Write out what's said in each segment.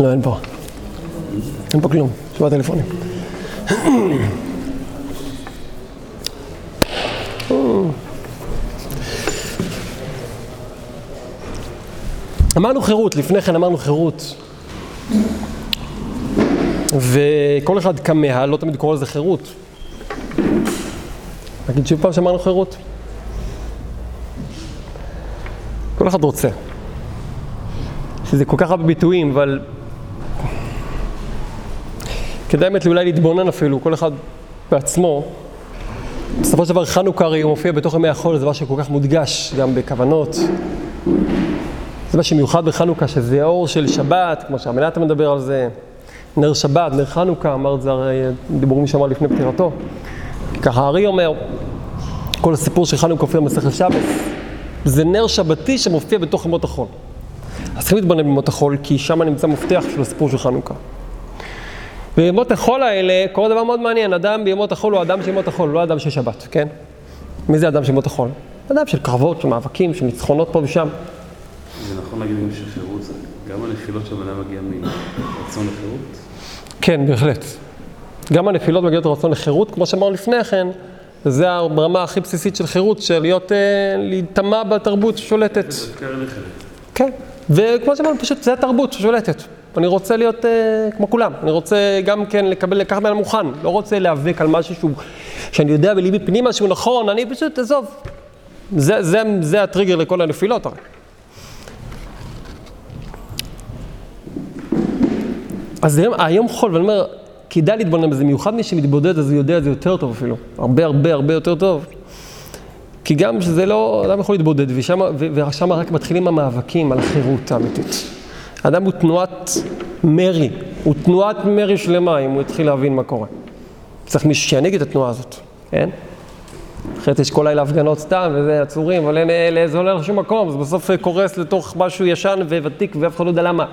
לא, אין פה. אין פה כלום, שבע טלפונים. אמרנו חירות, לפני כן אמרנו חירות. וכל אחד כמה, לא תמיד קורא לזה חירות. נגיד שוב פעם שאמרנו חירות. כל אחד רוצה. שזה כל כך הרבה ביטויים, אבל כדאי באמת אולי להתבונן אפילו, כל אחד בעצמו. בסופו של דבר חנוכה הרי מופיע בתוך ימי החול, זה דבר שכל כך מודגש גם בכוונות. זה מה שמיוחד בחנוכה, שזה האור של שבת, כמו שהמנתה מדבר על זה, נר שבת, נר חנוכה, אמר את זה הרי דיבורים שאמר לפני פטירתו. ככה הארי אומר, כל הסיפור של חנוכה מופיע במסכת שבת, זה נר שבתי שמופיע בתוך ימות החול. אז צריכים להתבונן בימות החול, כי שם נמצא מפתח של הסיפור של חנוכה. בימות החול האלה קורה דבר מאוד מעניין, אדם בימות החול הוא אדם של ימות החול, לא אדם של שבת, כן? מי זה אדם של ימות החול? אדם של קרבות, של מאבקים, של ניצחונות פה ושם. זה נכון להגיד גם שחירות זה גם הנפילות של אדם מגיע מרצון לחירות? כן, בהחלט. גם הנפילות מגיעות רצון לחירות, כמו שאמרנו לפני כן, זה הרמה הכי בסיסית של חירות, של להיות, אה, להיטמע בתרבות ששולטת. כן, וכמו שאמרנו, פשוט זה התרבות ששולטת. אני רוצה להיות אה, כמו כולם, אני רוצה גם כן לקבל, לקחת ממנו מוכן, לא רוצה להיאבק על משהו שהוא, שאני יודע בליבי פנימה שהוא נכון, אני פשוט, עזוב. זה, זה, זה הטריגר לכל הנפילות הרי. אז היום, היום חול, ואני אומר, כדאי להתבונן בזה, מיוחד מי שמתבודד אז הוא יודע את זה יותר טוב אפילו, הרבה הרבה הרבה יותר טוב. כי גם שזה לא, אדם יכול להתבודד, ושם רק מתחילים המאבקים על החירות האמיתית. האדם הוא תנועת מרי, הוא תנועת מרי שלמה אם הוא יתחיל להבין מה קורה. צריך מישהו שינהיג את התנועה הזאת, כן? אחרת יש כל לילה הפגנות סתם, וזה עצורים, אבל אין, אין, זה לא הולך לשום מקום, זה בסוף קורס לתוך משהו ישן וותיק ואף אחד לא יודע למה.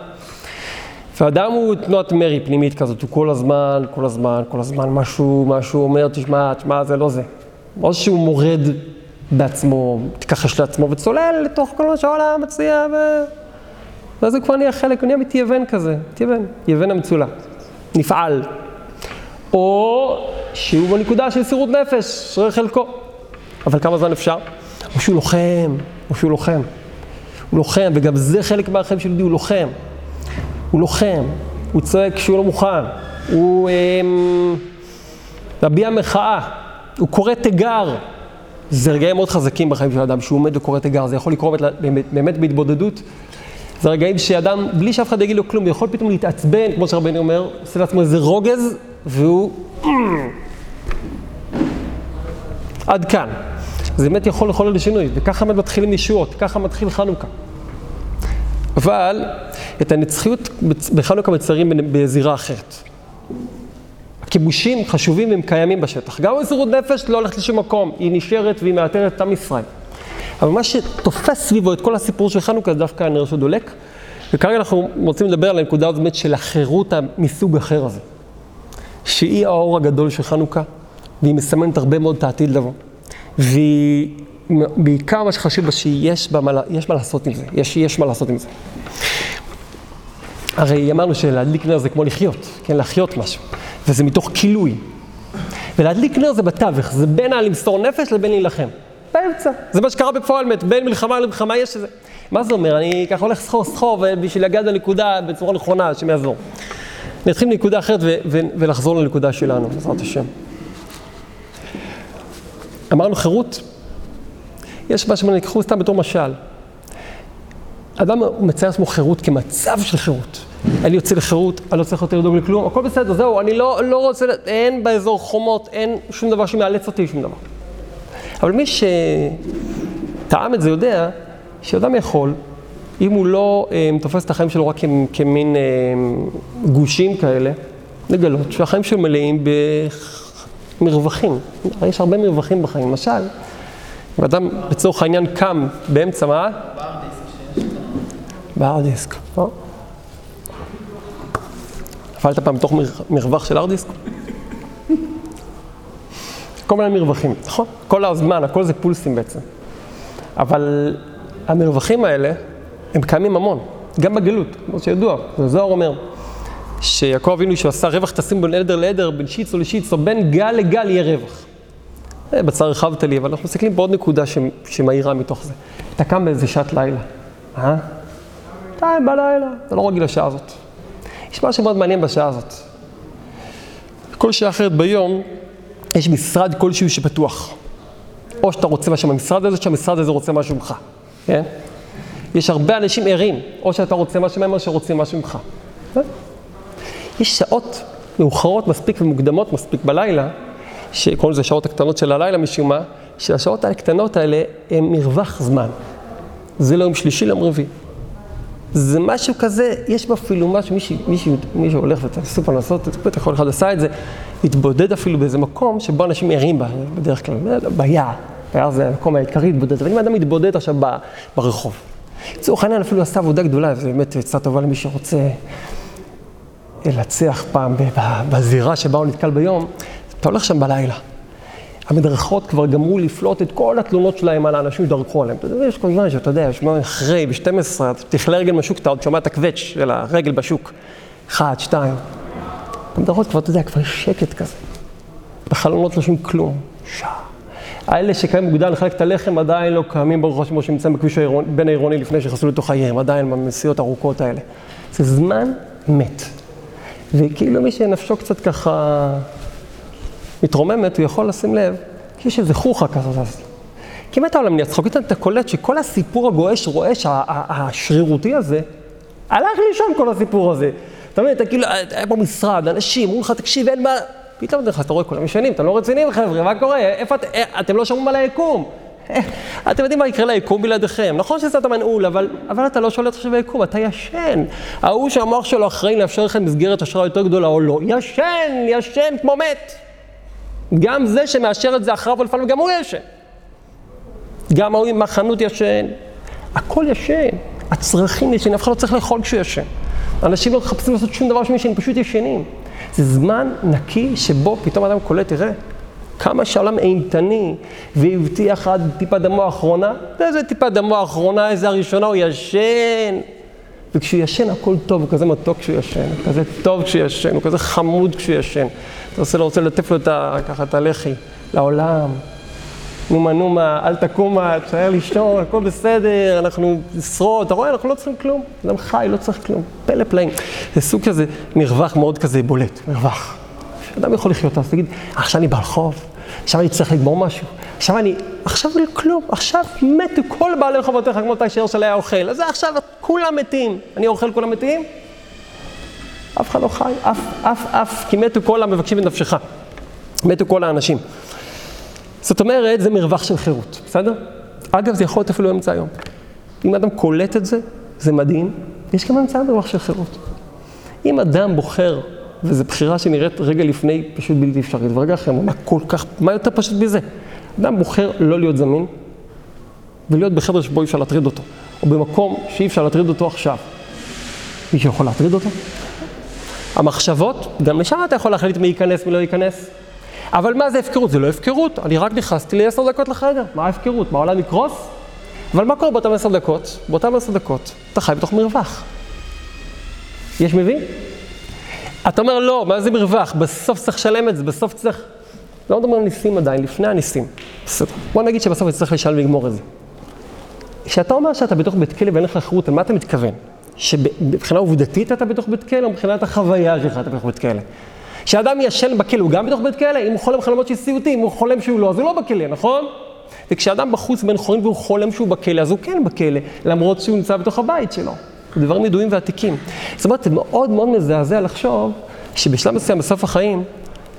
ואדם הוא תנועת מרי פנימית כזאת, הוא כל הזמן, כל הזמן, כל הזמן משהו, משהו אומר, תשמע, תשמע, זה לא זה. או שהוא מורד בעצמו, מתכחש לעצמו וצולל לתוך כל מה שהעולם מציע, ו... ואז הוא כבר נהיה חלק, הוא נהיה מתייוון כזה, מתייוון, יוון המצולע, נפעל. או שהוא בנקודה של סירות נפש, שרי חלקו. אבל כמה זמן אפשר? או שהוא לוחם, או שהוא לוחם. הוא לוחם, וגם זה חלק מהחיים של יהודי, הוא לוחם. הוא לוחם, הוא צועק כשהוא לא מוכן, הוא אמ, מביע מחאה, הוא קורא תיגר. זה רגעים מאוד חזקים בחיים של אדם, שהוא עומד וקורא תיגר, זה יכול לקרות באמת, באמת בהתבודדות. זה רגעים שאדם, בלי שאף אחד יגיד לו כלום, יכול פתאום להתעצבן, כמו שרבני אומר, עושה לעצמו איזה רוגז, והוא... עד כאן. זה באמת יכול לחולל לשינוי, וככה באמת מתחילים ישועות, ככה מתחיל חנוכה. אבל את הנצחיות בחנוכה מציירים בזירה אחרת. הכיבושים חשובים והם קיימים בשטח. גם מסירות נפש לא הולכת לשום מקום, היא נשארת והיא מאתרת את עם ישראל. אבל מה שתופס סביבו את כל הסיפור של חנוכה זה דווקא הנר שדולק, וכרגע אנחנו רוצים לדבר על הנקודה הזאת באמת של החירות מסוג אחר הזה. שהיא האור הגדול של חנוכה, והיא מסמנת הרבה מאוד את העתיד לבוא. והיא, בעיקר מה שחשוב בה שיש בה מה, יש מה לעשות עם זה, יש, יש מה לעשות עם זה. הרי אמרנו שלהדליק נר זה כמו לחיות, כן, להחיות משהו, וזה מתוך כילוי. ולהדליק נר זה בתווך, זה בין הלמסור נפש לבין להילחם. באמצע. זה מה שקרה בפועל, באמת, בין מלחמה למלחמה יש איזה... מה זה אומר? אני ככה הולך סחור סחור בשביל להגיע לנקודה בצורה נכונה, השם יעזור. נתחיל מנקודה אחרת ו- ו- ולחזור לנקודה שלנו, בעזרת השם. אמרנו חירות, יש מה שנקחו סתם בתור משל. אדם מצייר לעצמו חירות כמצב של חירות. אני יוצא לחירות, אני לא צריך יותר לדאוג לכלום, הכל בסדר, זהו, אני לא, לא רוצה, אין באזור חומות, אין שום דבר שמאלץ אותי שום דבר. אבל מי שטעם את זה יודע שאדם יכול, אם הוא לא אה, תופס את החיים שלו רק כמין אה, גושים כאלה, לגלות שהחיים שלו מלאים במרווחים. יש הרבה מרווחים בחיים. למשל, אם אדם לצורך העניין קם באמצע מה? בהארד דיסק. לא? נפלת פעם בתוך מרווח של הארד דיסק? כל מיני מרווחים, נכון? כל הזמן, הכל זה פולסים בעצם. אבל המרווחים האלה, הם קיימים המון. גם בגלות, כמו שידוע, הזוהר אומר, שיעקב אבינו שעשה רווח תשים בין עדר לעדר, בין שיץ לשיץ, או בין גל לגל יהיה רווח. בצער הרחבת לי, אבל אנחנו מסתכלים בעוד נקודה. שמאירה מתוך זה. אתה קם באיזה שעת לילה, אה? שתיים בלילה, אתה לא רגיל לשעה הזאת. יש משהו מאוד מעניין בשעה הזאת. כל שעה אחרת ביום, יש משרד כלשהו שפתוח. או שאתה רוצה משהו מהמשרד הזה, שהמשרד הזה רוצה משהו ממך, כן? יש הרבה אנשים ערים, או שאתה רוצה משהו מהם, או שרוצים משהו ממך. יש שעות מאוחרות מספיק ומוקדמות מספיק בלילה, שקוראים לזה שעות הקטנות של הלילה משום מה, שהשעות הקטנות האלה הן מרווח זמן. זה לא יום שלישי, ליום רביעי. זה משהו כזה, יש בו אפילו משהו, מישהו, מישהו, מישהו הולך וסופר לעשות, בטח כל אחד עשה את זה, התבודד אפילו באיזה מקום שבו אנשים ערים בה, בדרך כלל, ביער. ביער זה המקום העיקרי להתבודד, אבל אם אדם מתבודד עכשיו ברחוב, לצורך העניין אפילו עשה עבודה גדולה, וזו באמת עצה טובה למי שרוצה לנצח פעם בזירה שבה הוא נתקל ביום, אתה הולך שם בלילה. המדרכות כבר גמרו לפלוט את כל התלונות שלהם על האנשים שדרכו עליהם. אתה יודע, יש כל זמן שאתה יודע, יש אחרי, ב-12, תכלה רגל בשוק, אתה עוד שומע את הקווץ' של הרגל בשוק. אחד, שתיים. המדרכות כבר, אתה יודע, כבר יש שקט כזה. בחלונות לא שום כלום. שעה. האלה שקיימים מוקדם לחלק את הלחם עדיין לא קיימים ברוך השם שנמצאים בכביש בין העירוני לפני שנכנסו לתוך העיר, עדיין בנסיעות הארוכות האלה. זה זמן מת. וכאילו מי שנפשו קצת ככה מתרוממת, הוא יכול לשים לב, יש איזה חוכה כזאת. כמעט העולם נהיה צחוק, אתה קולט שכל הסיפור הגועש, רועש, השרירותי הזה, הלך לישון כל הסיפור הזה. אתה מבין, אתה כאילו, היה פה משרד, אנשים, אומרים לך, תקשיב, אין מה... פתאום אתה רואה, כולם ישנים, אתם לא רציניים חבר'ה, מה קורה? איפה את... אתם לא שומעים על היקום. אתם יודעים מה יקרה ליקום בלעדיכם. נכון שזה אתה מנעול, אבל, אבל אתה לא שולט עכשיו ביקום, אתה ישן. ההוא שהמוח שלו אחראי לאפשר לכם מסגרת אשראי יותר גדולה או לא, ישן, ישן כמו מת. גם זה שמאשר את זה אחריו ולפעמים, גם הוא ישן. גם ההוא עם החנות ישן. הכל ישן. הצרכים ישנים, אף אחד לא צריך לאכול כשהוא ישן. אנשים לא מחפשים לעשות שום דבר שהם ישנים, פשוט ישנים. זה זמן נקי שבו פתאום אדם קולט, תראה, כמה שהעולם אימתני והבטיח עד טיפת דמו האחרונה, איזה טיפת דמו האחרונה, איזה הראשונה, הוא ישן. וכשהוא ישן הכל טוב, הוא כזה מתוק כשהוא ישן, הוא כזה טוב כשהוא ישן, הוא כזה חמוד כשהוא ישן. אתה לו, רוצה לטף לו את ה, ככה את הלחי לעולם. נומה נומה, אל תקומה, תשאר לישון, הכל בסדר, אנחנו נשרוד, אתה רואה, אנחנו לא צריכים כלום. אדם חי, לא צריך כלום. פלא פלאים. זה סוג כזה מרווח מאוד כזה בולט, מרווח. אדם יכול לחיות, אז תגיד, עכשיו אני ברחוב, עכשיו אני צריך לגמור משהו, עכשיו אני, עכשיו לא כלום, עכשיו מתו כל בעלי רחובותיך כמו תשאר של היה אוכל, אז עכשיו כולם מתים, אני אוכל כולם מתים? אף אחד לא חי, אף, אף, אף, כי מתו כל המבקשים את נפשך, מתו כל האנשים. זאת אומרת, זה מרווח של חירות, בסדר? אגב, זה יכול להיות אפילו אמצע היום. אם אדם קולט את זה, זה מדהים, יש גם אמצע מרווח של חירות. אם אדם בוחר וזו בחירה שנראית רגע לפני פשוט בלתי אפשרית, ורגע אחרי, מה כל כך, מה יותר פשוט מזה? אדם בוחר לא להיות זמין, ולהיות בחדר שבו אי אפשר להטריד אותו, או במקום שאי אפשר להטריד אותו עכשיו. מישהו יכול להטריד אותו? המחשבות, גם לשם אתה יכול להחליט מי ייכנס, מי לא ייכנס. אבל מה זה הפקרות? זה לא הפקרות, אני רק נכנסתי לעשר דקות לחדר, מה ההפקרות? מה העולם יקרוס? אבל מה קורה באותם עשר דקות? באותם עשר דקות אתה חי בתוך מרווח. יש מבין? אתה אומר, לא, מה זה מרווח? בסוף צריך לשלם את זה, בסוף צריך... לא מדברים על ניסים עדיין, לפני הניסים. בסדר. בוא נגיד שבסוף צריך לשלם ולגמור את זה. כשאתה אומר שאתה בתוך בית כלא ואין לך חירות, על מה אתה מתכוון? שמבחינה עובדתית אתה בתוך בית כלא, או מבחינת החוויה שלך אתה בתוך בית כלא? כשאדם ישן בכלא, הוא גם בתוך בית כלא? אם הוא חולם חלומות של סיוטים, הוא חולם שהוא לא, אז הוא לא בכלא, נכון? וכשאדם בחוץ בין חורים והוא חולם שהוא בכלא, אז הוא כן בכלא, למרות שהוא נמצא בתוך הבית שלו. זה דברים ידועים ועתיקים. זאת אומרת, זה מאוד מאוד מזעזע לחשוב שבשלב מסוים בסוף החיים,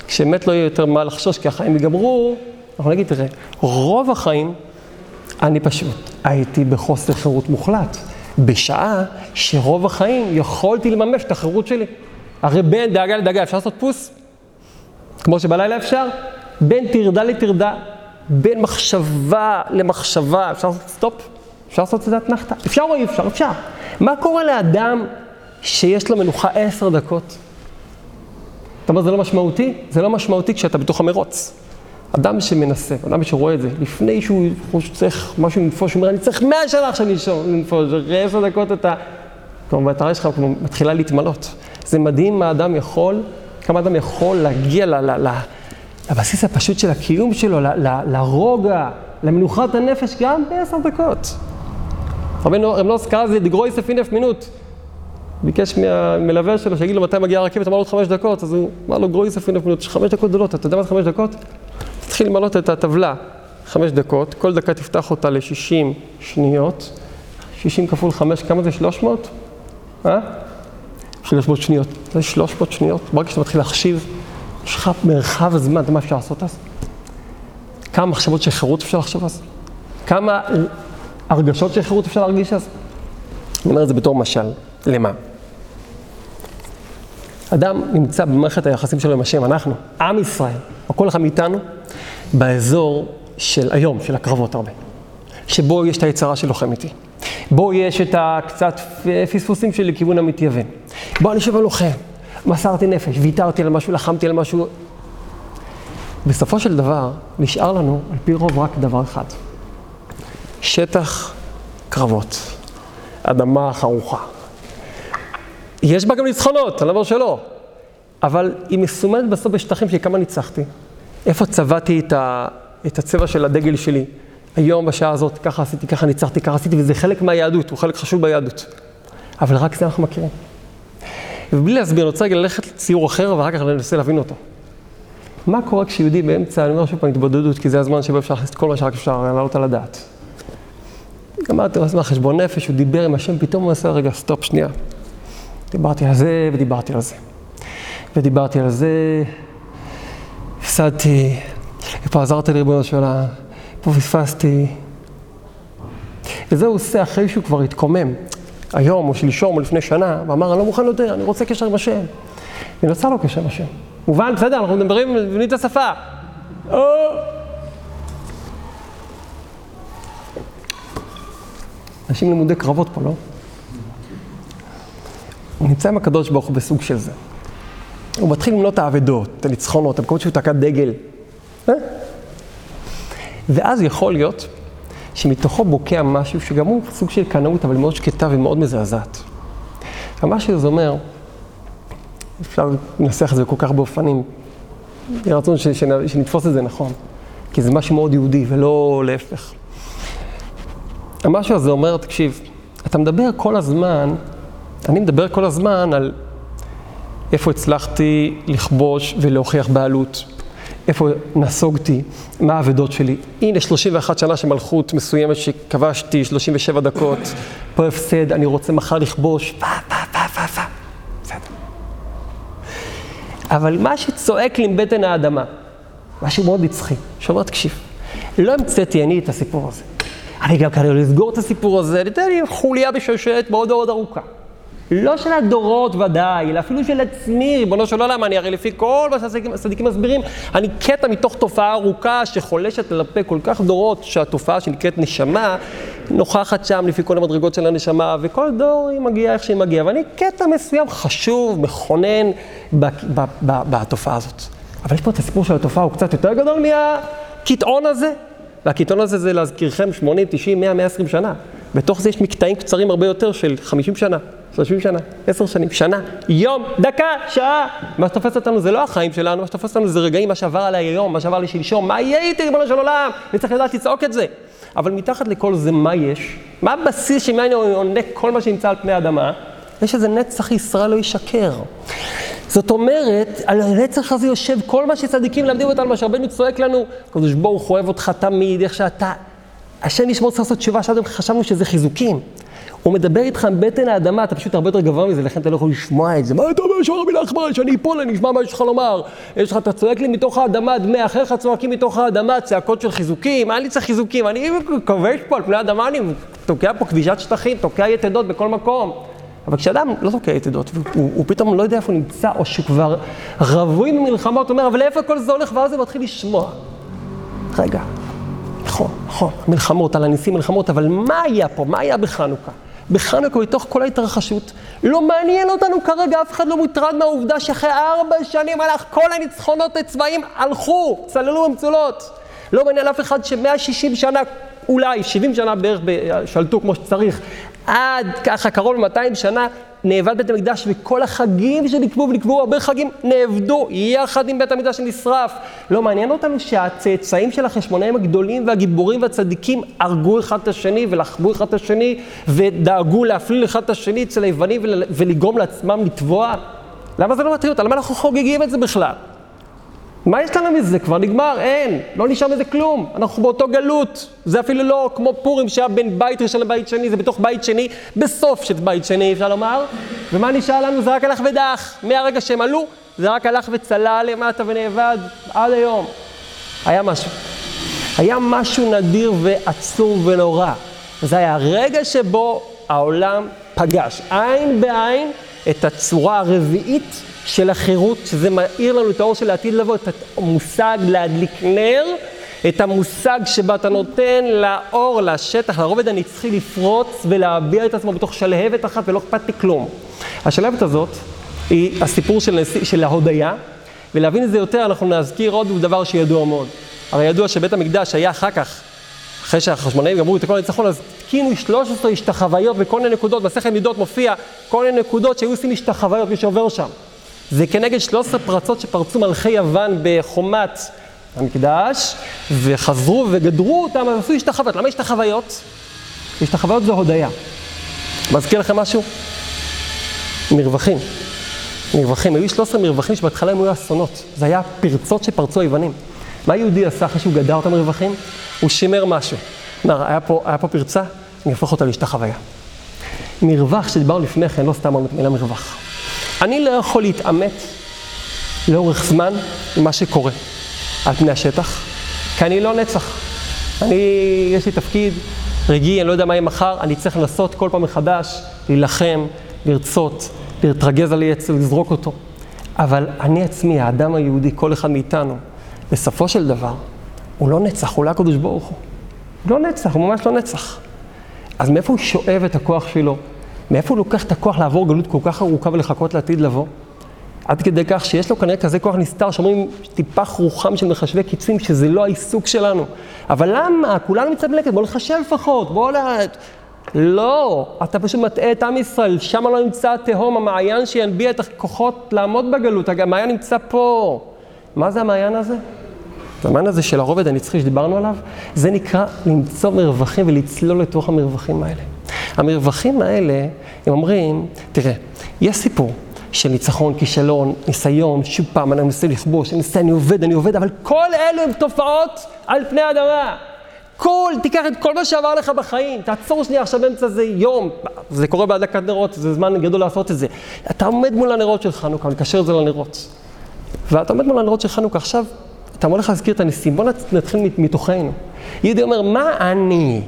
כשבאמת לא יהיה יותר מה לחשוש כי החיים ייגמרו, אנחנו נגיד, תראה, רוב החיים אני פשוט הייתי בחוסר חירות מוחלט, בשעה שרוב החיים יכולתי לממש את החירות שלי. הרי בין דאגה לדאגה אפשר לעשות פוס? כמו שבלילה אפשר? בין טרדה לטרדה, בין מחשבה למחשבה, אפשר לעשות סטופ? אפשר לעשות את זה אתנחתא? אפשר או אי אפשר? אפשר. מה קורה לאדם שיש לו מנוחה עשר דקות? אתה אומר, זה לא משמעותי? זה לא משמעותי כשאתה בתוך המרוץ. אדם שמנסה, אדם שרואה את זה, לפני שהוא צריך משהו לנפוש, הוא אומר, אני צריך מאה שנה עכשיו לנפוש, אחרי עשר דקות אתה כלומר, המטרה שלך מתחילה להתמלות. זה מדהים מה אדם יכול, כמה אדם יכול להגיע ל, ל, ל, לבסיס הפשוט של הקיום שלו, ל, ל, לרוגע, למנוחת הנפש, גם בעשר דקות. רבנו רמנוס קרא לזה דגרוי ספינף מינוט. ביקש מהמלווה שלו שיגיד לו מתי מגיעה הרכבת, אמר לו עוד חמש דקות, אז הוא אמר לו גרוי ספינף מינוט, חמש דקות גדולות, אתה יודע מה זה חמש דקות? תתחיל למלות את הטבלה, חמש דקות, כל דקה תפתח אותה ל-60 שניות, 60 כפול 5, כמה זה 300? אה? 300 שניות. זה 300 שניות, ברגע שאתה מתחיל להחשיב, יש לך מרחב הזמן, אתה יודע מה אפשר לעשות אז? כמה מחשבות של חירות אפשר לחשוב אז? כמה הרגשות של חירות אפשר להרגיש אז? אני אומר את זה בתור משל. למה? אדם נמצא במערכת היחסים שלו עם השם, אנחנו, עם ישראל, או כל אחד מאיתנו, באזור של היום, של הקרבות הרבה. שבו יש את היצרה שלוחם איתי. בו יש את הקצת פספוסים שלי לכיוון המתייוון. בו אני שוב הלוחם, מסרתי נפש, ויתרתי על משהו, לחמתי על משהו. בסופו של דבר, נשאר לנו, על פי רוב, רק דבר אחד. שטח קרבות, אדמה חרוכה. יש בה גם ניצחונות, אני לא אומר שלא, אבל היא מסומנת בסוף בשטחים של כמה ניצחתי. איפה צבעתי את, ה, את הצבע של הדגל שלי? היום בשעה הזאת, ככה עשיתי, ככה ניצחתי, ככה עשיתי, וזה חלק מהיהדות, הוא חלק חשוב ביהדות. אבל רק זה אנחנו מכירים. ובלי להסביר, אני רוצה רגע ללכת לציור אחר, ואחר כך ננסה להבין אותו. מה קורה כשיהודי באמצע, אני אומר שוב פעם, התבודדות, כי זה הזמן שבו אפשר להכניס את כל מה שרק אפשר להעלות על הדעת. גמרתי לעצמי חשבון נפש, הוא דיבר עם השם, פתאום הוא עושה, רגע, סטופ, שנייה. דיברתי על זה ודיברתי על זה. ודיברתי על זה, הפסדתי, ופה עזרת לי ריבונו של עולם, פה פספסתי. וזה הוא עושה אחרי שהוא כבר התקומם, היום או שלשום או לפני שנה, ואמר, אני לא מוכן יותר, אני רוצה קשר עם השם. ונוצר לו קשר עם השם. מובן, בסדר, אנחנו מדברים, מבינים את השפה. או... אנשים לימודי קרבות פה, לא? הוא נמצא עם הקדוש ברוך הוא בסוג של זה. הוא מתחיל למנות את האבדות, את הניצחונות, המקומות שהוא תקע דגל. אה? ואז יכול להיות שמתוכו בוקע משהו שגם הוא סוג של קנאות, אבל מאוד שקטה ומאוד מזעזעת. מה שזה אומר, אפשר לנסח את זה כל כך באופנים, יהיה רצון שנתפוס את זה נכון, כי זה משהו מאוד יהודי ולא להפך. המשהו הזה אומר, תקשיב, אתה מדבר כל הזמן, אני מדבר כל הזמן על איפה הצלחתי לכבוש ולהוכיח בעלות, איפה נסוגתי, מה האבדות שלי. הנה 31 שנה של מלכות מסוימת שכבשתי, 37 דקות, פה הפסד, אני רוצה מחר לכבוש, פה, פה, פה, פה, פה. בסדר. אבל מה שצועק לי עם בטן האדמה, משהו מאוד נצחי, שאומר, תקשיב, לא המצאתי אני את הסיפור הזה. אני גם כנראה לסגור את הסיפור הזה, ניתן לי חוליה בשושלת מאוד מאוד ארוכה. לא של הדורות ודאי, אלא אפילו של עצמי, ריבונו של עולם, אני הרי לפי כל מה שהצדיקים מסבירים, אני קטע מתוך תופעה ארוכה שחולשת על כל כך דורות, שהתופעה שנקראת נשמה, נוכחת שם לפי כל המדרגות של הנשמה, וכל דור היא מגיעה איך שהיא מגיעה, ואני קטע מסוים חשוב, מכונן בתופעה הזאת. אבל יש פה את הסיפור של התופעה, הוא קצת יותר גדול מהקיטעון הזה, והקיטעון הזה זה להזכירכם 80, 90, 100, 120 שנה. בתוך זה יש מקטעים קצרים הרבה יותר של 50 שנה. 30 שנה, 10 שנים, שנה, יום, דקה, שעה. מה שתופס אותנו זה לא החיים שלנו, מה שתופס אותנו זה רגעים, מה שעבר עליי היום, מה שעבר לי שלשום, מה יהיה איתי, ריבונו של עולם? אני צריך לדעת לצעוק את זה. אבל מתחת לכל זה, מה יש? מה הבסיס שממנו עונה כל מה שנמצא על פני האדמה? יש איזה נצח ישראל לא ישקר. זאת אומרת, על הנצח הזה יושב כל מה שצדיקים למדים אותנו, מה שהרבנו צועק לנו, הקדוש ברוך הוא אוהב אותך תמיד, איך שאתה... השם ישמור צריך לעשות תשובה, שעד חשבנו שזה חיזוקים. הוא מדבר איתך עם בטן האדמה, אתה פשוט הרבה יותר גבוה מזה, לכן אתה לא יכול לשמוע את זה. מה אתה אומר שרבי נחמן, שאני אפול, אני אשמע מה יש לך לומר. יש לך, אתה צועק לי מתוך האדמה, דמי אחיך צועקים מתוך האדמה, צעקות של חיזוקים, אני צריך חיזוקים? אני כובש פה על פני האדמה, אני תוקע פה כבישת שטחים, תוקע יתדות בכל מקום. אבל כשאדם לא תוקע יתדות, הוא, הוא פתאום לא יודע איפה הוא נמצא, או שהוא כבר רווי ממלחמות, הוא אומר, אבל איפה כל זה הולך? ואז הוא מתחיל לשמוע. רגע, נכון, נכון, מלחמות, על הניסים מלחמות, אבל מה היה פה? מה היה בחנוכה? בחנוכה, בתוך כל ההתרחשות, לא מעניין אותנו כרגע, אף אחד לא מוטרד מהעובדה שאחרי ארבע שנים הלך כל הניצחונות הצבאיים הלכו, צללו במצולות. לא מעניין אף אחד שמאה שישים שנה, אולי שבעים שנה בערך שלטו כמו שצריך, עד ככה קרוב ל-200 שנה נאבד בית המקדש, וכל החגים שנקבעו, ונקבעו הרבה חגים, נאבדו יחד עם בית המקדש שנשרף. לא מעניין אותנו שהצאצאים של החשמונאים הגדולים והגיבורים והצדיקים הרגו אחד את השני ולחמו אחד את השני, ודאגו להפליל אחד את השני אצל היוונים ולגרום לעצמם לטבוע? למה זה לא מטריד אותנו? למה אנחנו חוגגים את זה בכלל? מה יש לנו מזה? כבר נגמר, אין, לא נשאר מזה כלום. אנחנו באותו גלות. זה אפילו לא כמו פורים שהיה בין בית ראשון לבית שני, זה בתוך בית שני, בסוף של בית שני, אפשר לומר. ומה נשאר לנו? זה רק הלך ודח. מהרגע שהם עלו, זה רק הלך וצלל למטה ונאבד עד היום. היה משהו. היה משהו נדיר ועצום ונורא. זה היה הרגע שבו העולם פגש עין בעין את הצורה הרביעית של החירות, שזה מאיר לנו את האור של העתיד לבוא, את המושג להדליק נר, את המושג שבה אתה נותן לאור, לשטח, לרובד הנצחי לפרוץ ולהביע את עצמו בתוך שלהבת אחת ולא אכפת לי כלום. השלהבת הזאת היא הסיפור של, של ההודיה, ולהבין את זה יותר אנחנו נזכיר עוד דבר שידוע מאוד. הרי ידוע שבית המקדש היה אחר כך, אחרי שהחשמונאים גמרו את כל הניצחון, אז תקינו 13 השתחוויות בכל מיני נקודות, מסכת מידות מופיע כל מיני נקודות שהיו עושים השתחוויות, מי שעובר שם. זה כנגד 13 פרצות שפרצו מלכי יוון בחומת המקדש, וחזרו וגדרו אותם, אז עשו השתחוויות. למה השתחוויות? השתחוויות זה הודיה. מזכיר לכם משהו? מרווחים. מרווחים. היו 13 מרווחים שבהתחלה הם היו אסונות. זה היה פרצות שפרצו היוונים. מה יהודי עשה אחרי שהוא גדר את המרווחים? הוא שימר משהו. אומר, היה פה, היה פה פרצה, אני אהפוך אותה להשתחוויה. מרווח שדיברנו לפני כן, לא סתם המילה מרווח. אני לא יכול להתעמת לאורך זמן עם מה שקורה על פני השטח, כי אני לא נצח. אני, יש לי תפקיד רגעי, אני לא יודע מה יהיה מחר, אני צריך לנסות כל פעם מחדש להילחם, לרצות, להתרגז על יצר, לזרוק אותו. אבל אני עצמי, האדם היהודי, כל אחד מאיתנו, בסופו של דבר, הוא לא נצח, הוא לא הקדוש ברוך הוא. הוא לא נצח, הוא ממש לא נצח. אז מאיפה הוא שואב את הכוח שלו? מאיפה הוא לוקח את הכוח לעבור גלות כל כך ארוכה ולחכות לעתיד לבוא? עד כדי כך שיש לו כנראה כזה כוח נסתר, שאומרים טיפח רוחם של מחשבי קיצים, שזה לא העיסוק שלנו. אבל למה? כולנו מצד מלאכת, בואו נחשב לפחות, בואו ל... לא, אתה פשוט מטעה את עם ישראל, שם לא נמצא התהום, המעיין שינביע את הכוחות לעמוד בגלות, המעיין נמצא פה. מה זה המעיין הזה? המעיין הזה של הרובד הנצחי שדיברנו עליו, זה נקרא למצוא מרווחים ולצלול לתוך המרווחים האלה. המרווחים האלה, הם אומרים, תראה, יש סיפור של ניצחון, כישלון, ניסיון, שוב פעם, אני מנסה לכבוש, אני מנסה, אני עובד, אני עובד, אבל כל אלו הם תופעות על פני האדמה. כל, תיקח את כל מה שעבר לך בחיים, תעצור שנייה עכשיו באמצע זה יום, זה קורה בהדלקת נרות, זה זמן גדול לעשות את זה. אתה עומד מול הנרות של חנוכה, לקשר את זה לנרות. ואתה עומד מול הנרות של חנוכה, עכשיו אתה אמור לך להזכיר את הניסים, בוא נתחיל מתוכנו. יהודי אומר, מה אני?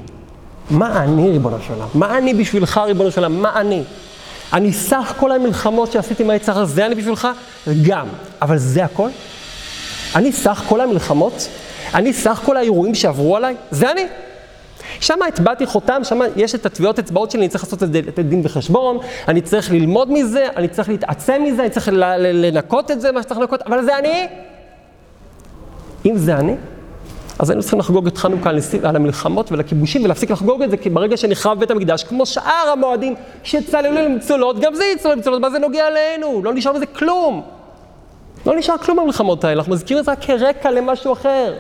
מה אני, ריבונו של עולם? מה אני בשבילך, ריבונו של עולם? מה אני? אני סך כל המלחמות שעשיתי עם היצר זה אני בשבילך? גם. אבל זה הכל? אני סך כל המלחמות? אני סך כל האירועים שעברו עליי? זה אני. שם הטבעתי חותם, שם יש את הטביעות אצבעות שלי, אני צריך לעשות את דין וחשבון, אני צריך ללמוד מזה, אני צריך להתעצם מזה, אני צריך לנקות את זה, מה שצריך לנקות, אבל זה אני. אם זה אני, אז היינו צריכים לחגוג את חנוכה על המלחמות ועל הכיבושים ולהפסיק לחגוג את זה, כי ברגע שנחרב בית המקדש, כמו שאר המועדים שצללו למצולות, גם זה יצלול למצולות, מה זה נוגע אלינו? לא נשאר בזה כלום. לא נשאר כלום במלחמות האלה, אנחנו מזכירים את זה רק כרקע למשהו אחר.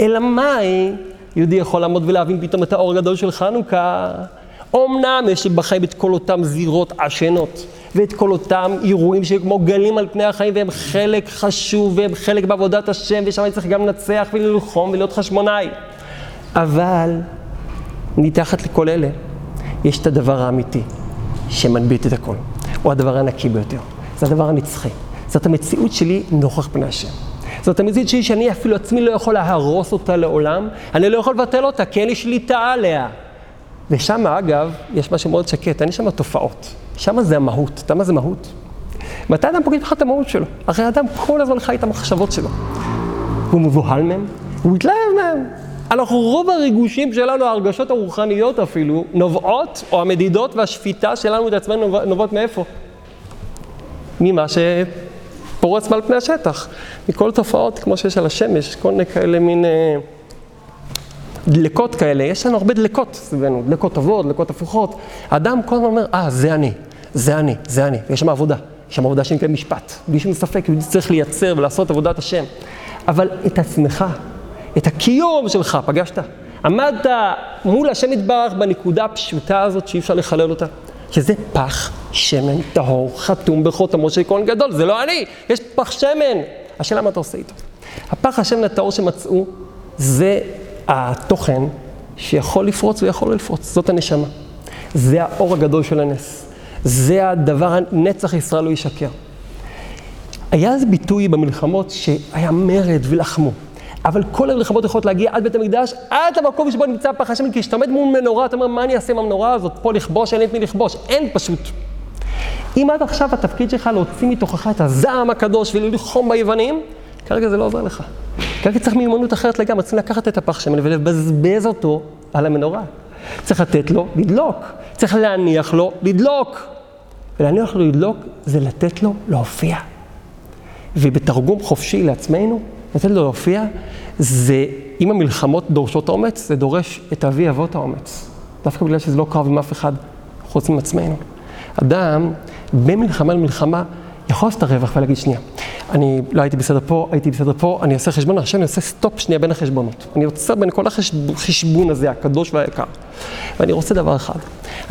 אלא מאי, יהודי יכול לעמוד ולהבין פתאום את האור הגדול של חנוכה. אמנם יש בחיים את כל אותם זירות עשנות, ואת כל אותם אירועים שהם כמו גלים על פני החיים, והם חלק חשוב, והם חלק בעבודת השם, ושם אני צריך גם לנצח וללחום ולהיות חשמונאי. אבל מתחת לכל אלה, יש את הדבר האמיתי, שמנביט את הכל. הוא הדבר הנקי ביותר. זה הדבר הנצחי. זאת המציאות שלי נוכח פני השם. זאת המציאות שלי שאני אפילו עצמי לא יכול להרוס אותה לעולם, אני לא יכול לבטל אותה, כי אין לי שליטה עליה. ושם, אגב, יש משהו מאוד שקט, אין שם תופעות. שם זה המהות. אתה יודע מה זה מהות? מתי אדם פוגש לך את המהות שלו? הרי האדם כל הזמן חי את המחשבות שלו. הוא מבוהל מהם, הוא מתלהב מהם. אנחנו, רוב הריגושים שלנו, ההרגשות הרוחניות אפילו, נובעות, או המדידות והשפיטה שלנו את עצמנו נובעות מאיפה? ממה שפורץ מעל פני השטח. מכל תופעות כמו שיש על השמש, כל מיני כאלה מין... אה, דלקות כאלה, יש לנו הרבה דלקות סביבנו, דלקות טובות, דלקות הפוכות. אדם כל הזמן אומר, אה, זה אני, זה אני, זה אני, ויש שם עבודה, יש שם עבודה שנקראת משפט, בלי שום ספק, צריך לייצר ולעשות עבודת השם. אבל את עצמך, את הקיום שלך, פגשת? עמדת מול השם יתברך בנקודה הפשוטה הזאת שאי אפשר לחלל אותה, שזה פח שמן טהור, חתום בחותמו של כהן גדול, זה לא אני, יש פח שמן. השאלה מה אתה עושה איתו. הפח השמן הטהור שמצאו, זה התוכן שיכול לפרוץ ויכול לא לפרוץ, זאת הנשמה. זה האור הגדול של הנס. זה הדבר, נצח ישראל לא ישקר. היה איזה ביטוי במלחמות שהיה מרד ולחמו. אבל כל המלחמות יכולות להגיע עד בית המקדש, עד למקום שבו נמצא פח השמן, כי כשאתה עומד מול מנורה, אתה אומר, מה אני אעשה עם המנורה הזאת? פה לכבוש, אין את מי לכבוש. אין פשוט. אם עד עכשיו התפקיד שלך להוציא מתוכך את הזעם הקדוש וללחום ביוונים, כרגע זה לא עוזר לך. כרגע צריך מיומנות אחרת לגמרי, צריכים לקחת את הפח שמן ולבזבז אותו על המנורה. צריך לתת לו לדלוק, צריך להניח לו לדלוק. ולהניח לו לדלוק זה לתת לו להופיע. ובתרגום חופשי לעצמנו, לתת לו להופיע, זה, אם המלחמות דורשות אומץ, זה דורש את אבי אבות האומץ. דווקא בגלל שזה לא קרב עם אף אחד חוץ מעצמנו. אדם, במלחמה למלחמה, יכול לעשות את הרווח ולהגיד, שנייה, אני לא הייתי בסדר פה, הייתי בסדר פה, אני אעשה חשבון, עכשיו אני עושה סטופ שנייה בין החשבונות. אני עוצר בין כל החשבון הזה, הקדוש והיקר. ואני רוצה דבר אחד,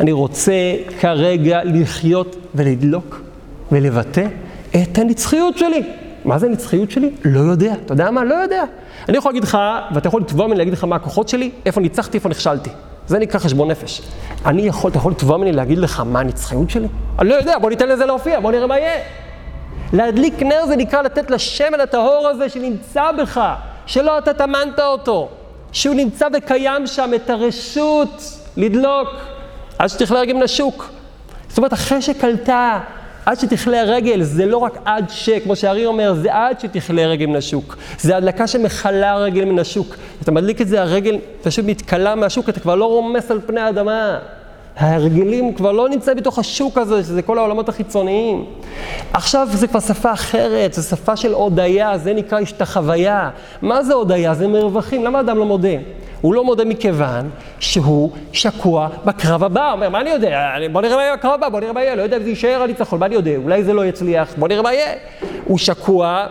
אני רוצה כרגע לחיות ולדלוק ולבטא את הנצחיות שלי. מה זה הנצחיות שלי? לא יודע. אתה יודע מה? לא יודע. אני יכול להגיד לך, ואתה יכול לתבוע ממני להגיד לך מה הכוחות שלי, איפה ניצחתי, איפה נכשלתי. זה נקרא חשבון נפש. אני יכול, אתה יכול לתבוע ממני להגיד לך מה הנצחיות שלי? אני לא יודע, בוא ניתן לזה להופיע, בוא נראה מה יהיה. להדליק נר זה נקרא לתת לשמן הטהור הזה שנמצא בך, שלא אתה טמנת אותו, שהוא נמצא וקיים שם, את הרשות לדלוק, עד שתכלה רגל מן השוק. זאת אומרת, אחרי שקלטה, עד שתכלה הרגל, זה לא רק עד ש, כמו שהארי אומר, זה עד שתכלה רגל מן השוק. זה הדלקה שמכלה הרגל מן השוק. אתה מדליק את זה, הרגל פשוט מתכלה מהשוק, אתה כבר לא רומס על פני האדמה. ההרגלים כבר לא נמצאים בתוך השוק הזה, שזה כל העולמות החיצוניים. עכשיו זה כבר שפה אחרת, זו שפה של הודיה, זה נקרא השתחוויה. מה זה הודיה? זה מרווחים. למה אדם לא מודה? הוא לא מודה מכיוון שהוא שקוע בקרב הבא. הוא אומר, מה אני יודע? בוא נראה מה יהיה בקרב הבא, בוא נראה מה יהיה. לא יודע אם זה יישאר הניצחון, מה אני יודע? אולי זה לא יצליח, בוא נראה מה יהיה. הוא שקוע,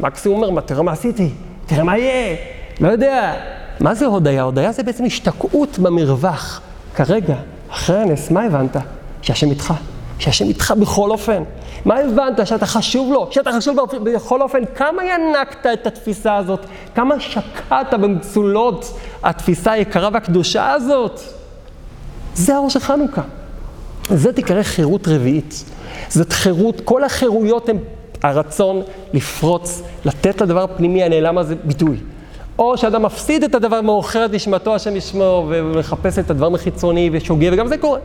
מקסימום אומר, תראה מה עשיתי, תראה מה יהיה. לא יודע. מה זה הודיה? הודיה זה בעצם השתקעות במרווח. כרגע, אחרי הנס, מה הבנת? שהשם איתך. שהשם איתך בכל אופן. מה הבנת? שאתה חשוב לו, שאתה חשוב לו בכל אופן. כמה ינקת את התפיסה הזאת? כמה שקעת במצולות התפיסה היקרה והקדושה הזאת? זה האור של חנוכה. זה תיקרא חירות רביעית. זאת חירות, כל החירויות הן הרצון לפרוץ, לתת לדבר הפנימי הנעלם הזה ביטוי. או שאדם מפסיד את הדבר, מאוחר את נשמתו, השם ישמור, ומחפש את הדבר החיצוני ושוגה, וגם זה קורה.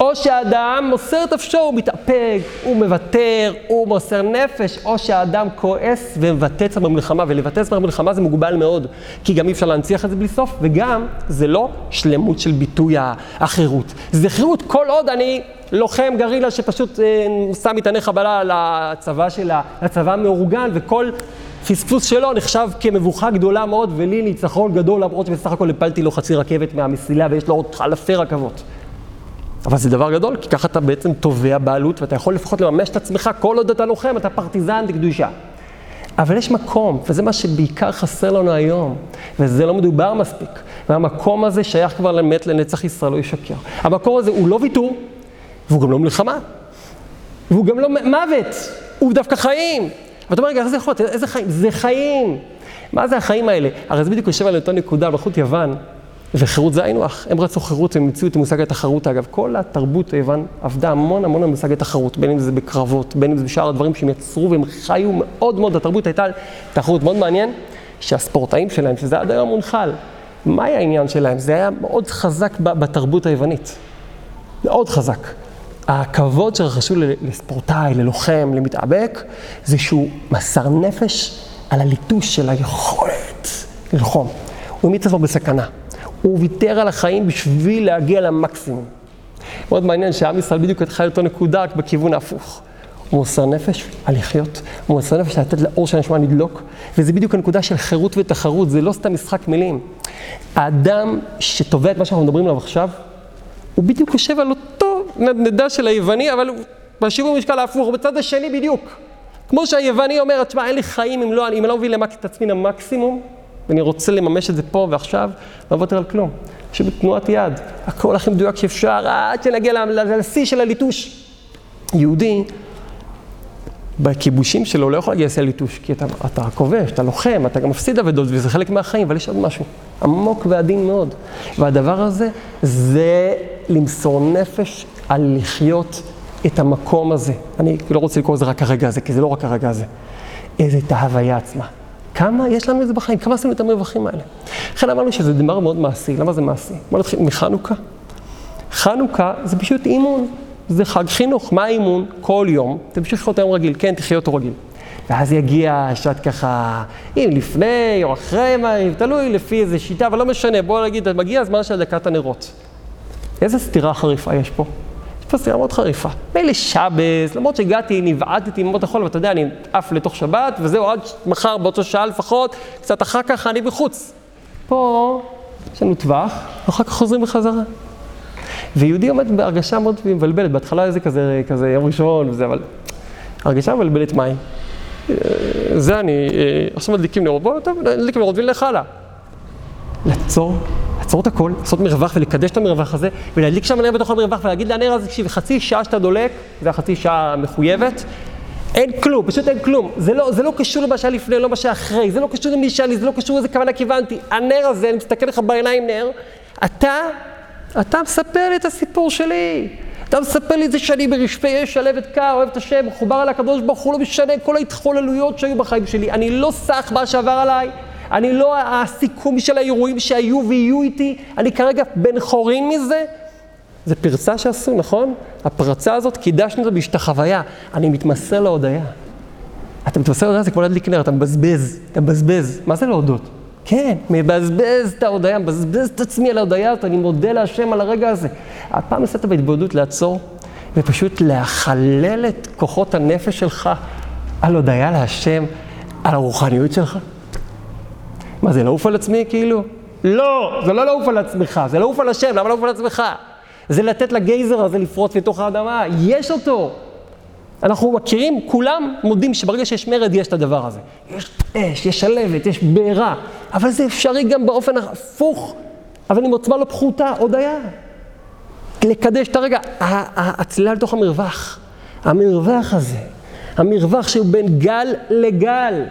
או שהאדם מוסר את נפשו, הוא מתאפק, הוא מוותר, הוא מוסר נפש, או שהאדם כועס ומבטא עצמו במלחמה, ולבטא עצמו במלחמה זה מוגבל מאוד, כי גם אי אפשר להנציח את זה בלי סוף, וגם זה לא שלמות של ביטוי החירות. זה חירות כל עוד אני לוחם גרילה שפשוט אה, שם מטעני חבלה לצבא שלה, לצבא המאורגן, וכל פספוס שלו נחשב כמבוכה גדולה מאוד, ולי ניצחון גדול, למרות שבסך הכל הפלתי לו חצי רכבת מהמסילה ויש לו עוד אלפי רכבות. אבל זה דבר גדול, כי ככה אתה בעצם תובע בעלות, ואתה יכול לפחות לממש את עצמך כל עוד אתה לוחם, אתה פרטיזן דקדושה. אבל יש מקום, וזה מה שבעיקר חסר לנו היום, וזה לא מדובר מספיק. והמקום הזה שייך כבר למת לנצח ישראל, לא ישקר. המקום הזה הוא לא ויתור, והוא גם לא מלחמה, והוא גם לא מוות, הוא דווקא חיים. ואתה אומר, רגע, איך זה יכול להיות? איזה חיים? זה חיים. מה זה החיים האלה? הרי זה בדיוק יושב על אותה נקודה, מלכות יוון, וחירות זה היינו הך. הם רצו חירות, הם המציאו את מושג התחרות, אגב. כל התרבות היוון עבדה המון המון על מושג התחרות, בין אם זה בקרבות, בין אם זה בשאר הדברים שהם יצרו והם חיו מאוד מאוד, התרבות הייתה תחרות מאוד מעניין, שהספורטאים שלהם, שזה עד היום מונחל, מה היה העניין שלהם? זה היה מאוד חזק בתרבות היוונית. מאוד חזק. הכבוד שרכשו לספורטאי, ללוחם, למתאבק, זה שהוא מסר נפש על הליטוש של היכולת ללחום. הוא העמיד עצמו בסכנה. הוא ויתר על החיים בשביל להגיע למקסימום. מאוד מעניין שעם ישראל בדיוק התחיל אותו נקודה רק בכיוון ההפוך. הוא מוסר נפש על לחיות, הוא מוסר נפש על לתת לאור של הנשמה לדלוק, וזה בדיוק הנקודה של חירות ותחרות, זה לא סתם משחק מילים. האדם שתובע את מה שאנחנו מדברים עליו עכשיו, הוא בדיוק יושב על אותו נדנדה של היווני, אבל בשיווי משקל ההפוך, בצד השני בדיוק. כמו שהיווני אומר, תשמע, אין לי חיים אם לא, אם לא מביא למק... את עצמי למקסימום, ואני רוצה לממש את זה פה ועכשיו, לא אוותר על כלום. שבתנועת יד, הכל הכי מדויק שאפשר, עד שנגיע לשיא של הליטוש. יהודי, בכיבושים שלו לא יכול להגיע לשיא הליטוש, כי אתה, אתה כובש, אתה לוחם, אתה גם מפסיד אבדות, וזה חלק מהחיים, אבל יש עוד משהו, עמוק ועדין מאוד. והדבר הזה, זה למסור נפש על לחיות את המקום הזה. אני לא רוצה לקרוא לזה רק הרגע הזה, כי זה לא רק הרגע הזה. איזה את ההוויה עצמה. כמה יש לנו את זה בחיים, כמה עשינו את המרווחים האלה. לכן אמרנו שזה דבר מאוד מעשי, למה זה מעשי? בוא נתחיל מחנוכה. חנוכה זה פשוט אימון, זה חג חינוך. מה האימון? כל יום, תמשיך לחיות היום רגיל, כן, תחיה אותו רגיל. ואז יגיע שעת ככה, אם לפני או אחרי, מה, תלוי לפי איזה שיטה, אבל לא משנה, בוא נגיד, מגיע הזמן של הדלקת הנרות. איזה סתירה חריפה יש פה? סתירה מאוד חריפה. מילא שבס, למרות שהגעתי, נבעטתי עם מות החול, ואתה יודע, אני עף לתוך שבת, וזהו, עד מחר באותו שעה לפחות, קצת אחר כך אני בחוץ. פה יש לנו טווח, ואחר כך חוזרים בחזרה. ויהודי עומד בהרגשה מאוד מבלבלת, בהתחלה זה כזה, כזה יום ראשון וזה, אבל הרגשה מבלבלת מהי? זה אני, עכשיו מדליקים נרות, בואו, טוב, נדליק נרות ונלך הלאה. לעצור, לעצור את הכל, לעשות מרווח ולקדש את המרווח הזה, ולהדליק שם נר בתוך המרווח ולהגיד לנר הזה, תקשיב, חצי שעה שאתה דולק, זה החצי שעה המחויבת, אין כלום, פשוט אין כלום. זה לא, זה לא קשור למה שהיה לפני, לא מה שהיה אחרי, זה לא קשור למי לי, זה לא קשור לאיזה כוונה כיוונתי. הנר הזה, אני מסתכל לך בעיניים נר, אתה, אתה מספר לי את הסיפור שלי. אתה מספר לי את זה שאני ברשפי אש, שלהבת קר, אוהב את השם, מחובר אל הקדוש ברוך הוא, לא משנה כל ההתחוללויות שהיו בחיים שלי. אני לא סח מה שעבר עליי, אני לא הסיכום של האירועים שהיו ויהיו איתי, אני כרגע בן חורין מזה. זה פרצה שעשו, נכון? הפרצה הזאת, קידשנו אותה בהשתחוויה. אני מתמסר להודיה. אתה מתמסר להודיה, זה כמו להדליק נר, אתה מבזבז, אתה מבזבז. מה זה להודות? כן, מבזבז את ההודיה, מבזבז את עצמי על ההודיה הזאת, אני מודה להשם על הרגע הזה. הפעם נסעת בהתבודדות לעצור, ופשוט להחלל את כוחות הנפש שלך על הודיה להשם, על הרוחניות שלך. מה, זה לעוף על עצמי כאילו? לא, זה לא לעוף על עצמך, זה לעוף על השם, למה לעוף על עצמך? זה לתת לגייזר הזה לפרוץ לתוך האדמה, יש אותו. אנחנו מכירים, כולם מודים שברגע שיש מרד יש את הדבר הזה. יש אש, יש שלבת, יש בעירה, אבל זה אפשרי גם באופן הפוך, אבל עם עוצמה לא פחותה, הודיה. לקדש את הרגע, הצלילה לתוך המרווח, המרווח הזה, המרווח שהוא בין גל לגל,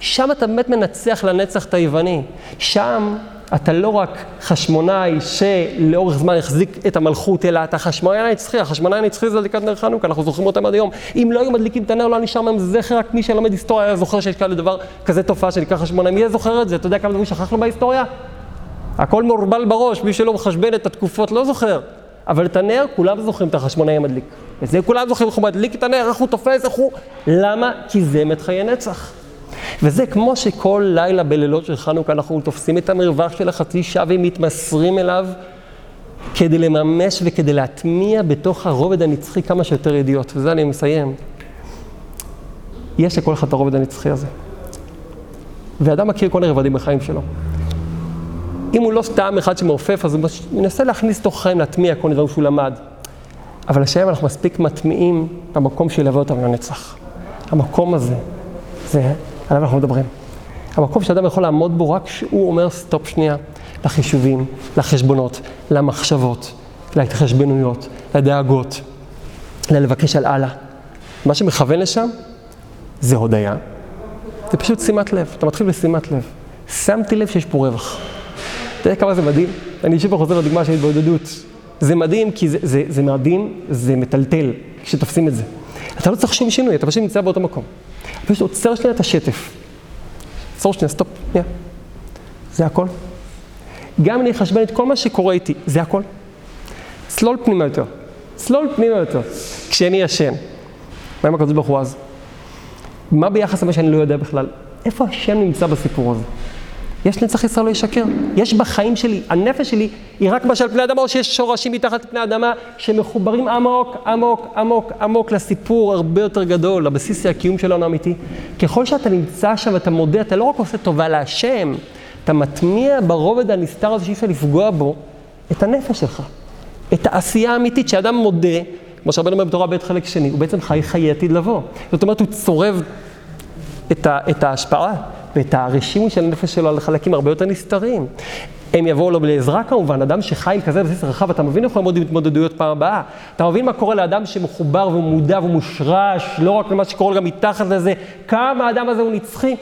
שם אתה באמת מנצח לנצח את היווני. שם אתה לא רק חשמונאי שלאורך זמן החזיק את המלכות, אלא אתה חשמונאי הנצחי, החשמונאי הנצחי זה הדליקת נר חנוכה, אנחנו זוכרים אותם עד היום. אם לא היו מדליקים את הנר, לא נשאר מהם זכר, רק מי שלומד היסטוריה היה זוכר שיש כאלה דבר, כזה תופעה שנקרא חשמונאי. מי זוכר את זה? אתה יודע כמה דברים שכחנו בהיסטוריה? הכל מעורבל בראש, מי שלא מחשבן את התקופות לא זוכר. אבל את הנר, כולם זוכרים את החשמונאי המדליק. את זה כולם זוכרים איך הוא מדליק את הנר, איך הוא תופס, איך הוא... למה? כי זה מת חיי נצח. וזה כמו שכל לילה בלילות של חנוכה אנחנו תופסים את המרווח של החצי שעה ומתמסרים אליו כדי לממש וכדי להטמיע בתוך הרובד הנצחי כמה שיותר ידיעות. וזה אני מסיים. יש לכל אחד את הרובד הנצחי הזה. ואדם מכיר כל הרבדים בחיים שלו. אם הוא לא סתם אחד שמעופף, אז הוא מנסה להכניס תוך חיים, להטמיע כל דברים שהוא למד. אבל השאלה אנחנו מספיק מטמיעים במקום שילווה אותנו לנצח. המקום הזה, זה עליו אנחנו מדברים. המקום שאדם יכול לעמוד בו רק כשהוא אומר סטופ שנייה לחישובים, לחשבונות, למחשבות, להתחשבנויות, לדאגות, ללבקש על הלאה. מה שמכוון לשם זה הודיה. זה פשוט שימת לב, אתה מתחיל בשימת לב. שמתי לב שיש פה רווח. אתה יודע כמה זה מדהים? אני שוב חוזר לדוגמה של התבודדות. זה מדהים כי זה, זה, זה מדהים, זה מטלטל כשתופסים את זה. אתה לא צריך שום שינוי, אתה פשוט נמצא באותו מקום. פשוט עוצר שנייה את השטף. עצור שנייה, סטופ, שנייה. זה הכל. גם אני אחשבן את כל מה שקורה איתי, זה הכל. צלול פנימה יותר. צלול פנימה יותר. כשאני ישן. מה עם הקדוש ברוך הוא אז? מה ביחס למה שאני לא יודע בכלל? איפה השם נמצא בסיפור הזה? יש נצח ישראל לא ישקר. יש בחיים שלי, הנפש שלי היא רק מה שעל פני אדמה, או שיש שורשים מתחת לפני אדמה שמחוברים עמוק, עמוק, עמוק, עמוק לסיפור הרבה יותר גדול, לבסיס הקיום שלנו האמיתי. ככל שאתה נמצא שם ואתה מודה, אתה לא רק עושה טובה להשם, אתה מטמיע ברובד הנסתר הזה שאי אפשר לפגוע בו, את הנפש שלך. את העשייה האמיתית, שאדם מודה, כמו שהרבה אומר בתורה בית חלק שני, הוא בעצם חי חיי עתיד לבוא. זאת אומרת, הוא צורב את, ה, את ההשפעה ואת הרשימו של הנפש שלו על חלקים הרבה יותר נסתרים. הם יבואו לו לעזרה כמובן, אדם שחי עם כזה בסיס רחב, אתה מבין איך הוא יעמוד עם התמודדויות פעם הבאה? אתה מבין מה קורה לאדם שמחובר ומודע ומושרש, לא רק למה שקורה גם מתחת לזה, כמה האדם הזה הוא נצחי?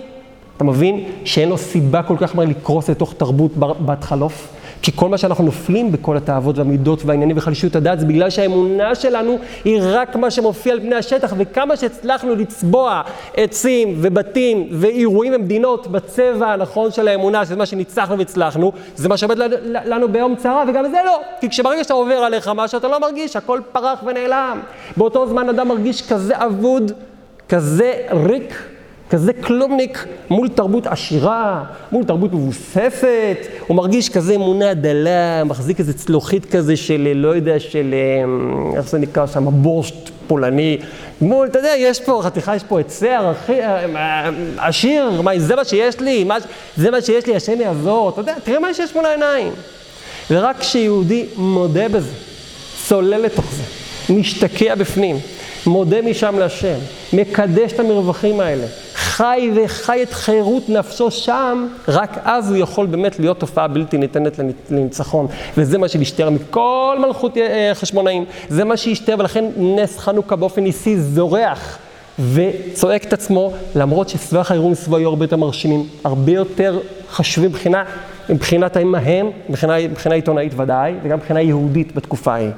אתה מבין שאין לו סיבה כל כך מהר לקרוס לתוך תרבות בת חלוף? כי כל מה שאנחנו נופלים בכל התאוות והמידות והעניינים וחלישות הדעת זה בגלל שהאמונה שלנו היא רק מה שמופיע על פני השטח וכמה שהצלחנו לצבוע עצים ובתים ואירועים ומדינות בצבע הנכון של האמונה, שזה מה שניצחנו והצלחנו, זה מה שעומד לנו ביום צרה וגם זה לא. כי כשברגע שאתה עובר עליך משהו אתה לא מרגיש, הכל פרח ונעלם. באותו זמן אדם מרגיש כזה אבוד, כזה ריק. כזה כלומניק מול תרבות עשירה, מול תרבות מבוססת, הוא מרגיש כזה אמונה דלה, מחזיק איזה צלוחית כזה של, לא יודע, של, אמ, איך זה נקרא שם, בורשט פולני. מול, אתה יודע, יש פה חתיכה, יש פה עצה אה, עשיר, מה, זה מה שיש לי, מה, זה מה שיש לי, השם יעזור, אתה יודע, תראה מה שיש מול העיניים. ורק כשיהודי מודה בזה, צולל לתוך זה, משתקע בפנים, מודה משם להשם, מקדש את המרווחים האלה, חי וחי את חירות נפשו שם, רק אז הוא יכול באמת להיות תופעה בלתי ניתנת לניצחון. וזה מה שהשתער מכל מלכות אה, חשמונאים, זה מה שהשתער, ולכן נס חנוכה באופן ניסי זורח. וצועק את עצמו, למרות שסבך האירועים סביבו היו הרבה יותר מרשימים, הרבה יותר חשובים מבחינה, מבחינת ההם, מבחינה, מבחינה עיתונאית ודאי, וגם מבחינה יהודית בתקופה ההיא.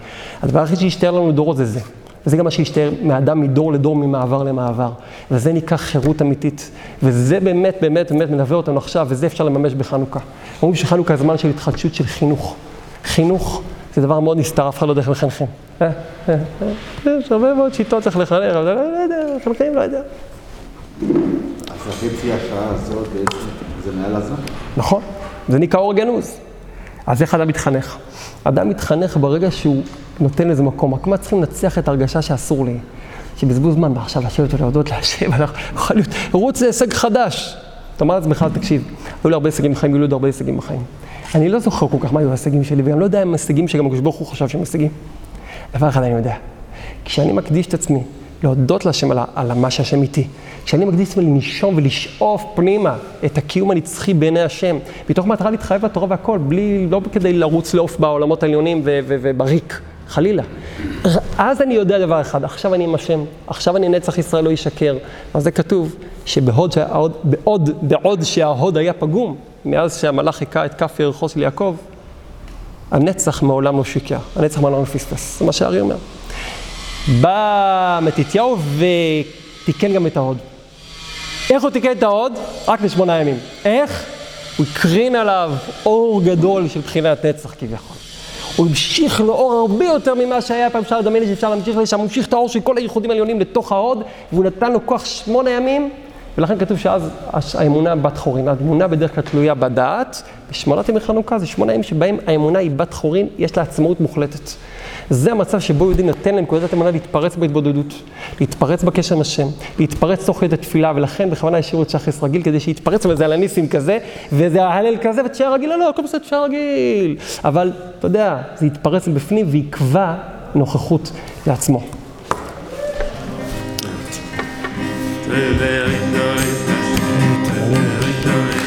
הדבר הכי שהשתער לנו דורות זה זה. וזה גם מה שהשתער מאדם מדור לדור, ממעבר למעבר. וזה נקרא חירות אמיתית. וזה באמת, באמת, באמת מלווה אותנו עכשיו, וזה אפשר לממש בחנוכה. אומרים שחנוכה זה זמן של התחדשות של חינוך. חינוך זה דבר מאוד נסתר, אף אחד לא יודע איך לחנכם. אה, אה, אה, יש הרבה מאוד שיטות איך לחנך, אבל לא יודע, מחנכים לא יודע. אז החצי השעה הזאת בעצם זה מעל הזמן? נכון, זה נקרא אור גנוז. אז איך אדם מתחנך? אדם מתחנך ברגע שהוא נותן לזה מקום. רק מה צריכים לנצח את ההרגשה שאסור לי. שבזבוז זמן, ועכשיו לשבת ולהודות להשם, יכול להיות, רוץ זה הישג חדש. אתה אומר לעצמך, תקשיב, היו לי הרבה הישגים בחיים, היו לי עוד הרבה הישגים בחיים. אני לא זוכר כל כך מה היו ההישגים שלי, ואני לא יודע אם הישגים שגם הקדוש ברוך הוא חשב שהם הישגים. דבר אחד אני יודע, כשאני מקדיש את עצמי להודות להשם על, על מה שהשם איתי, כשאני מקדיש את עצמי לנשום ולשאוף פנימה את הקיום הנצחי בעיני השם, מתוך מטרה להתחייב לתורה והכל, בלי, לא כדי לרוץ לעוף בעולמות העליונים ובריק. חלילה. אז אני יודע דבר אחד, עכשיו אני עם השם, עכשיו אני נצח ישראל לא ישקר. אז זה כתוב שבעוד שההוד, בעוד, בעוד שההוד היה פגום, מאז שהמלאך היכה את כף ירחו של יעקב, הנצח מעולם לא שיקר, הנצח מעולם לא פספס, זה מה שהארי אומר. בא מתתיהו ותיקן גם את ההוד. איך הוא תיקן את ההוד? רק לשמונה ימים. איך? הוא הקרין עליו אור גדול של בחינת נצח כביכול. הוא המשיך לאור הרבה יותר ממה שהיה פעם אפשר לדמיין שאפשר להמשיך לשם, הוא המשיך את האור של כל הייחודים העליונים לתוך ההוד, והוא נתן לו כוח שמונה ימים, ולכן כתוב שאז האמונה בת חורין. האמונה בדרך כלל תלויה בדעת, בשמונת ימי חנוכה זה שמונה ימים שבהם האמונה היא בת חורין, יש לה עצמאות מוחלטת. זה המצב שבו יהודי נותן לנקודת אמונה להתפרץ בהתבודדות, להתפרץ בקשר עם השם, להתפרץ תוך כדי תפילה, ולכן בכוונה השאירו את שחס רגיל כדי שיתפרץ וזה על הניסים כזה, וזה ההלל כזה, ותשאר רגיל, לא, לא, הכל בסדר, תשאר רגיל. אבל, אתה יודע, זה יתפרץ בפנים ויקבע נוכחות לעצמו.